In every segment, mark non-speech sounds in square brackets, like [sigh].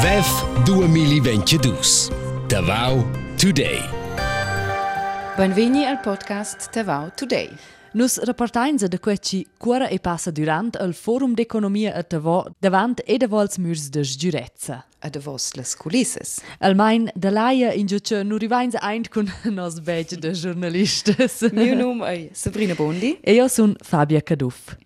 VEF 2022. Davao Today. Benveni al podcast Tavau Today. Nus reportainza da queci cura e passa durant il Forum d'Economia a Tavo davant e davols murs de giurezza. A de vos les coulisses. Almain da laia in giuce nu rivainza eint con [laughs] nos badge de giornalistas. Mio nome è Sabrina Bondi. E io sun Fabia Caduff.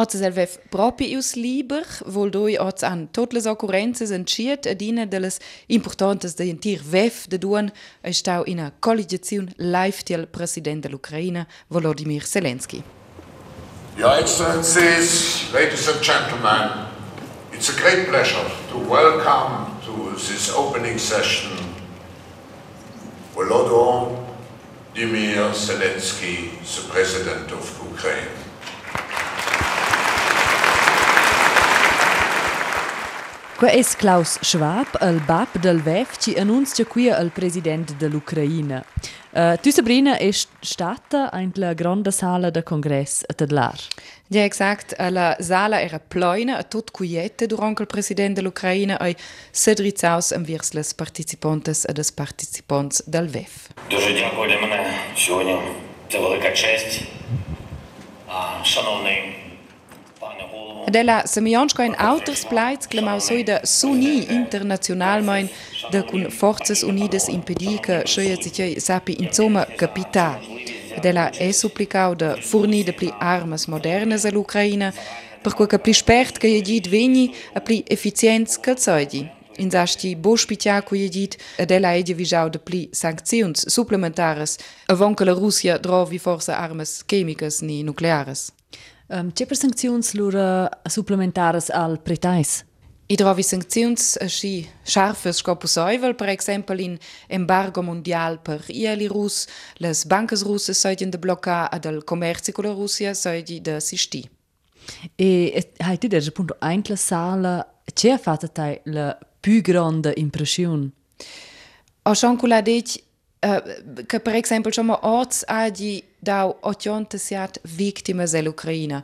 Oz es el vef propi us liber, vol doi oz an tot les occurrences entschiet a dina de les importantes de entir vef de duan stau in a collegiaziun live til president dell'Ucraina, Volodymyr Zelensky. Your Excellencies, ladies and gentlemen, it's a great pleasure to welcome to this opening session Volodymyr Zelensky, the President of Ukraine. Qua es Klaus Schwab, il bab del VEF, ci annuncia qui il president dell'Ucraina. Uh, tu Sabrina è stata in la grande sala de congress a Tedlar. Ja, exakt. La sala era pleina a tot quiete durant il president dell'Ucraina e sedrizaus envers les participantes e des participants del VEF. Дуже дякую для мене сьогодні. Це велика честь. А, Шановний De la să mi anșcoin autorsplaiz că mai soi de suni internațional mai de cun Forțes Unides impedică șoie zicei sapi în zomă capita. De e suplicau de furni de pli armes moderne al Ucraina, per cui că pli spert că e dit veni, a pli eficienți că țoidii. In zaști boșpitea cu edit de e ei divijau de pli sancțiuni suplementares, avon că la Rusia drovi forță armes chemicas ni nucleares. Um, Tepper Sanktionslure supplementares al Pretais. I trovi sanktions schi scharfes scopus euvel per exempel in embargo mondial per ieli rus, les banques russe soidien de blocca ad al commerci con la Russia soidi de sisti. E hai haiti derge punto eintla sala ce fatta tai la più grande impression? O shankula kula uh, che per exempel schon ma orts adi da ottiontesiat víctima dell'Ucraina.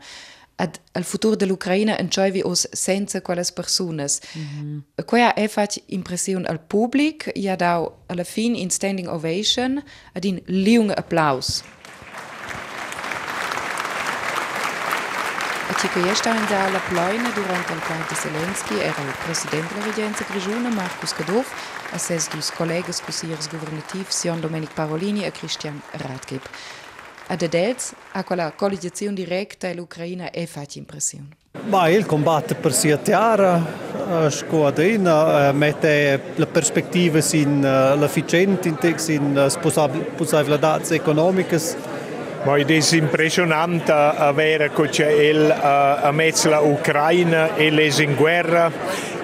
Ad, al futuro dell'Ucraina enjoyvi os senza quelles personas. Mm -hmm. Quia è fat impression al public, ja da alla fin in standing ovation ad in liung applaus. Tikoještavim dala plojne durant Alplante Selenski era o presidente da Regência Grigiuna, Marcos Cadov, a ses dos colegas, cossiers governativos, Sion Domenic Parolini e Christian Radgeb. Ad adels, a quella collegiazione diretta all'Ucraina è fac impression. Ma il combatte per sia chiara, squadrina, mette le prospettive in l'efficiente, in possibilità economiche. Ma è impressionante avere che c'è il a mezzo l'Ucraina e le in guerra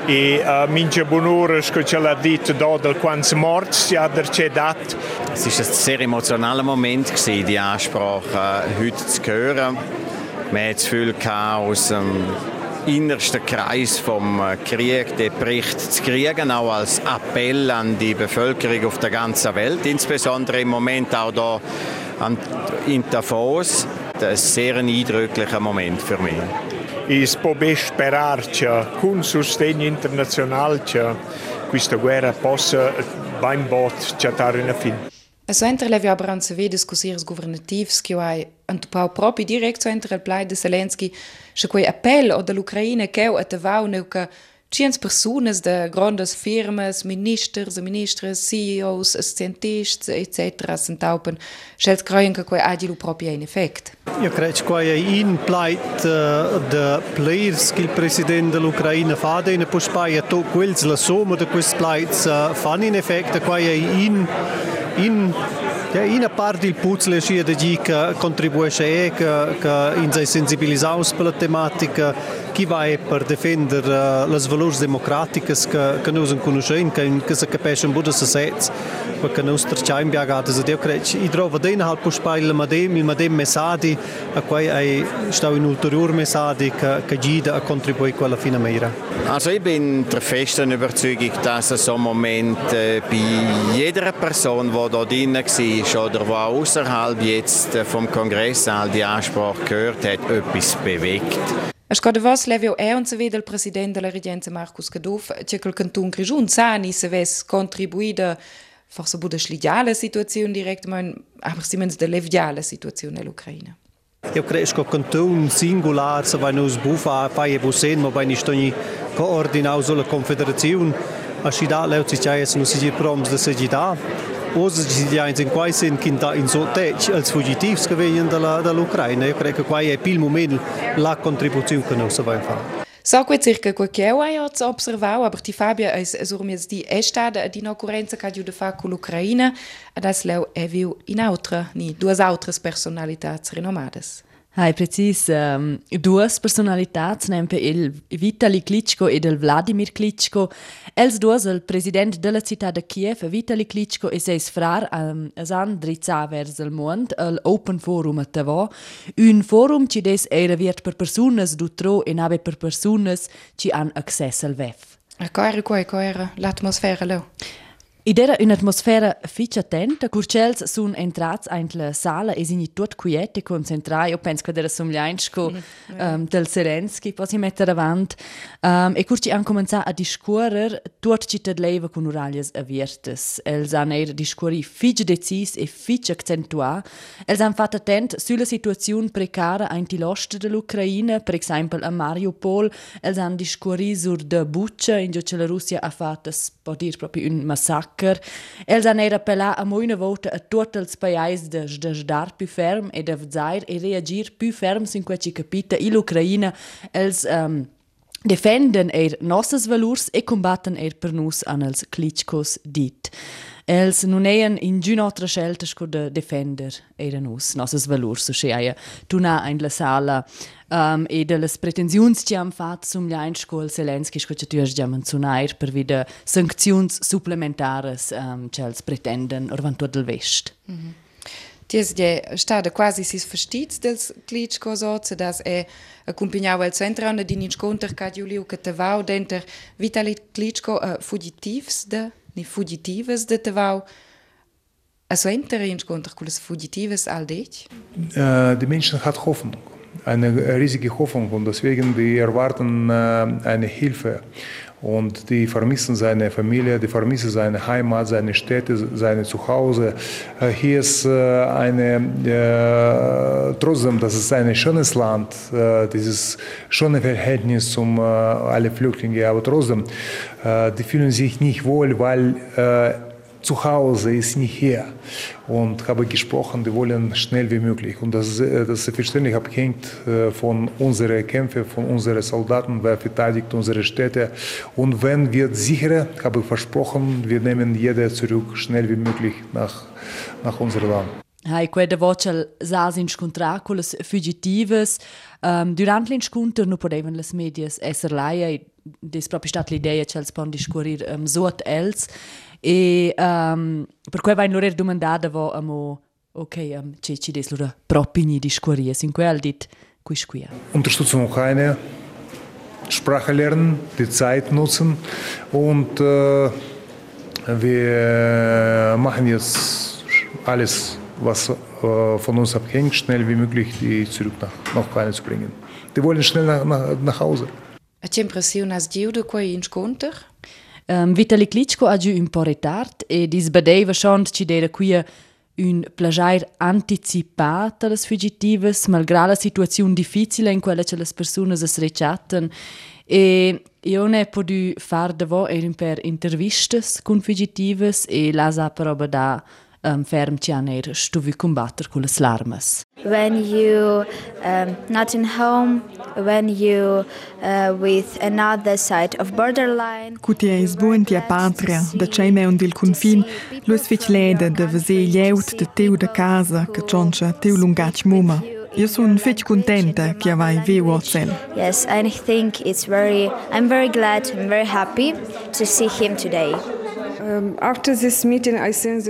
e uh, mince bunures che ce l'ha detto da del quants morts si ha c'è dat. Es war ein sehr emotionaler Moment, gewesen, die Ansprache heute zu hören. Man hat das Gefühl aus dem innersten Kreis vom Krieg den Bericht zu kriegen, auch als Appell an die Bevölkerung auf der ganzen Welt, insbesondere im Moment auch da in Davos. Das ist ein sehr eindrücklicher Moment für mich. is può ben sperarci con sostegno internazionale che questa guerra possa ben bot chattare una fine. A Sentrelevi a Branceve discussirs governativs ki hai antupau propi direkt Sentrel plai de Selenski, še koji apel od l'Ukraine keu atavau neuka Ciens personas de grandes firmas, ministers, ministres, CEOs, scientists, etc. sentaupen, scels creien che quei agilu proprio in effect. Io credo che quei in plait de players che il presidente dell'Ucraina fa de ne pospaia to quels la somma de quels plaits fan in effect quei in in ja, in part il puzzle de gi che contribuisce e che, che in sei sensibilisaus per la tematica chi va per difendere uh, le valori democratiche che, che noi conosciamo, che, che si capisce in buona società, perché noi stiamo impiegati. Io credo che trovo che innerhalb può spiegare ma dem, ma dem messaggi, a cui è stato un ulteriore messaggio che, guida a contribuire a quella fine mera. Also ich bin der festen Überzeugung, dass so ein Moment äh, bei jeder Person, die da drin war oder die außerhalb jetzt vom Kongresssaal die Ansprache gehört hat, etwas bewegt. Scoda vos levio e on se vede il presidente della regenza Marcus Caduf, che quel canton Grigiun sani se ves contribuida forse bo slidiale situaziun direkt mein aber da, si mens de leviale situaziun el Ukraine. Eu cred că canton singular să vai nos bufa faie busen, mă bai niște ni coordinauzo la confederațiun, așa da leu ci ceaie să nu se proms de se gida. Oz gidiains in în sen quinta da in so tech als fugitivs que venien da la da. Eu cred că quai e pil moment la contribuțiun că noi să vai fare. So que é cerca com que eu aí observou, a Fabio Fábia as di urmias de esta de de das leo viu in andere ni duas outras. Hai precis um, duas personalitats, nempe il Vitali Klitschko e il Vladimir Klitschko. Els duas, il president della città de Kiev, Vitali Klitschko e seis frar, um, esan drizza vers il mond, il Open Forum a Tavo. Un forum ci des era viert per personas d'utro e nave per personas ci han access al VEF. A coera, coera, coera, l'atmosfera leu. Id era un'atmosfera fitch attenta, curcels sun entrats in la sala e signi tot quiet concentrai. Io penso che era somgliansco mm, um, del Zelensky, poi si mettere avant. Um, e curci han cominciato a discorrer tot cittad leva con uraglias aviertes. Els han era discorri fitch decis e fitch accentua. Els han fatto attent sulla situazione precara in tilost dell'Ucraina, per esempio a Mariupol. Els han discorri sur de Bucha, in giù la Russia ha fatto, può dire proprio un massacro Acker. Els han era appellar a moina volta a tutti els paesi de, de sdar più ferm e de vzair e reagir più ferm sin quei capita in l'Ucraina. Els um, defenden er nossas valurs e combatten er per nus an els Klitschkos dit. Els non eien in giun'altra scelta sco de defender eran nus, nossas valurs, so sceia tuna in la sala um, e de las pretensiuns ci han fat sum lein sco el Zelensky sco ci tuas già menzonair per vida sancziuns supplementares um, ci els pretenden orvantur del vest. Mm -hmm. Ties je stada quasi sis verstits dels Klitschko soze, dass e accompagnava il centro anno di incontro che Giulio che te vau denter Vitali Klitschko uh, fugitivs de ni fugitivas de Tavau. Also hinterher kommt das Fugitives all dich? Äh, die Menschen hat Hoffnung, eine riesige Hoffnung und deswegen die erwarten äh, eine Hilfe und die vermissen seine Familie, die vermissen seine Heimat, seine Städte, seine Zuhause. Äh, hier ist eine, äh, trotzdem, das ist ein schönes Land, äh, dieses schöne Verhältnis zum äh, alle Flüchtlinge, aber trotzdem, äh, die fühlen sich nicht wohl, weil zu Hause ist nicht hier und habe gesprochen, die wollen schnell wie möglich. Und das, das ist selbstverständlich abhängt von unseren Kämpfen, von unseren Soldaten, wer verteidigt unsere Städte. Und wenn wir sicher, habe ich versprochen, wir nehmen jeder zurück, schnell wie möglich nach, nach unserem Land. Hai quella voce sas incontrà con le fugitivas. Um, durant l'incontro non potevano le medias essere laia e des proprio stata l'idea che els pon discorrir um, sot els. E um, per cui vain lor er domandada vo amo ok, um, ce ci des lor proprio discorrir. In quel dit qui squia. Unterstützung Ukraine, Sprache lernen, die Zeit nutzen und äh, wir machen jetzt alles was äh, von uns abhängt, schnell wie möglich die zurück nach, nach Ukraine zu bringen. Die wollen schnell nach, nach, nach Hause. A që impresion as gjiu dhe kuaj inshkonter? Um, Vitali Klitschko a gjiu imporetart e dis bedej vëshond që dere kuja un plajair anticipat a las fugitives malgra la situazione difficile in quella che le persone si srecciatten e io ne podu far devo e po per intervistes con fugitives e las a però da um, ferm cianer stuvi combatter con le larmes. When you um, not in home, when you uh, with another side of borderline. Cuti eis buon tia patria, da cei me un dil confin, lues fich lede de vese lieut de teu de casa, che cioncia teu lungac muma. Io sono fetch contenta che avai viu ozel. Yes, I think it's very I'm very glad, I'm very happy to see him today.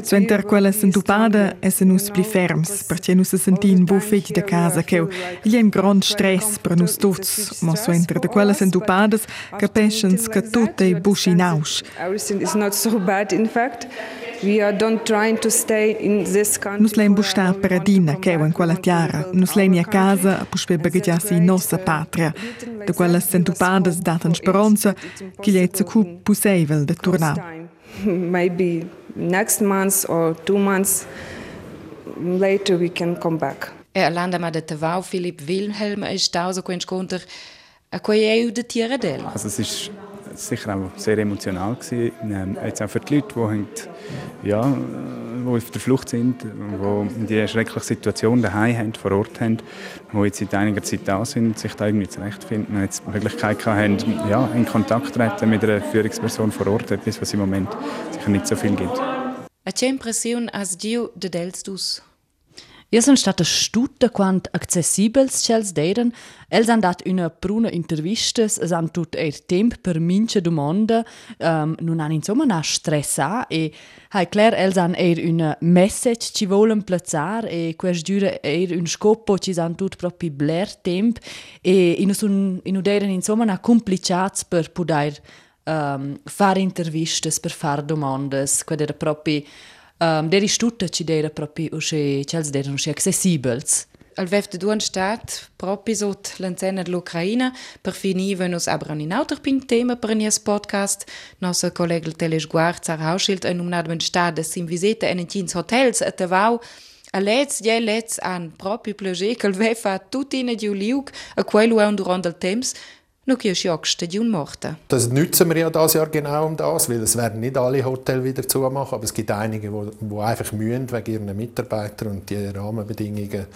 Suenter quella sentupada esse nus pli ferms, perché nus se sentin bo fetg de casa cheu. È un grand stress per nus tots, ma suenter de quella sentupadas capeschens che tot è busch in aus. Everything is not so bad in fact. Nus lein bustar per adina che in quella tiara, nus lein a casa puspe bagagiasi nostra patria. De quella sentupadas datan speranza che gli è zu possibile de tornar. [laughs] Maybe next month or two months later we can come back. E landa ma de Tavau Philipp Wilhelm ist da so sconter a quei eu de Tiere del. Also es ist sicher auch sehr emotional gewesen. Ähm, jetzt auch für die Leute, die, ja, die auf der Flucht sind, die die schreckliche Situation daheim haben, vor Ort haben, die jetzt seit einiger Zeit da sind, sich da irgendwie zurechtfinden, jetzt die Möglichkeit haben, ja, in Kontakt treten mit einer Führungsperson vor Ort, etwas, was im Moment sicher nicht so viel gibt. A impression as Dio de Delstus? Io sono stata stutta quant accessibels chels deren. Els han dat una pruna intervista, es han tut er temp per minche domanda, um, non han insomma na stressa e hai clar els han er una message ci volen plazzar e quers dura er un scopo ci han tut propi bler temp e sun inu deren insomma na complicats per poder um, fare intervistas, per fare domandas, quad era propi Um, der ist tutta ci deira propi usce cels deron usce accessibels. Al vef de duan stat propi sot l'enzener l'Ucraina per fini venus abran in auter pin tema per nies podcast. Nossa collega Teles Guard zar hauschild en umnadmen stat des sim visete en tins hotels et avau A lez je lez an propi plage quel vefa tutina di uliuc a quello è un durant del temps noch ist ja Stadion morten. Das nutzen wir ja dieses Jahr genau um das, weil es werden nicht alle Hotels wieder zumachen, aber es gibt einige, die, einfach mühen wegen ihren Mitarbeitern und die Rahmenbedingungen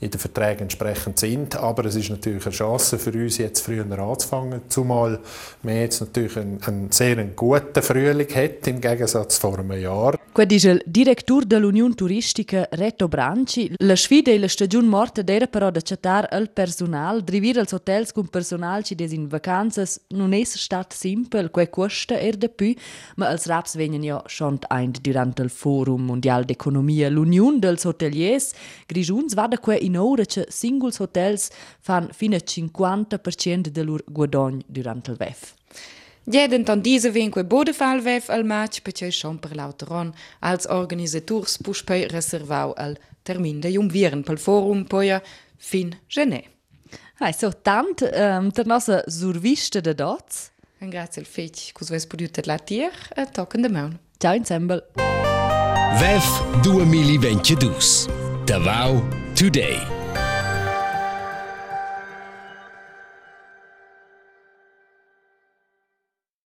in den Verträgen entsprechend sind. Aber es ist natürlich eine Chance für uns, jetzt früher anzufangen, zumal wir jetzt natürlich einen, einen sehr guten Frühling hat, im Gegensatz vor einem Jahr. Quel dice il direttore dell'Unione Turistica Reto Branci, la sfida e la stagione morta era però da chattare al personal, drivire als hotels con personal ci des in vacanzas non è stat simpel, quei costa er da più, ma als raps venien ja schon ein durant il Forum Mondial d'Economia, l'Unione dels Hoteliers, Grigiuns va da quei in ora che singuls hotels fan fino a 50% del loro guadagno durant il VEF. Jeden dann diese vinque bodefall vef al match perché schon per lauteron als organisators puspei reservau al termin de jumvieren pel forum poia fin gené. Also, tant um, der nostra survista de dots. Grazie al fetch cus ves podiut la tier e tocken de maun. Ciao ensemble. VEF 2022. Davao Today.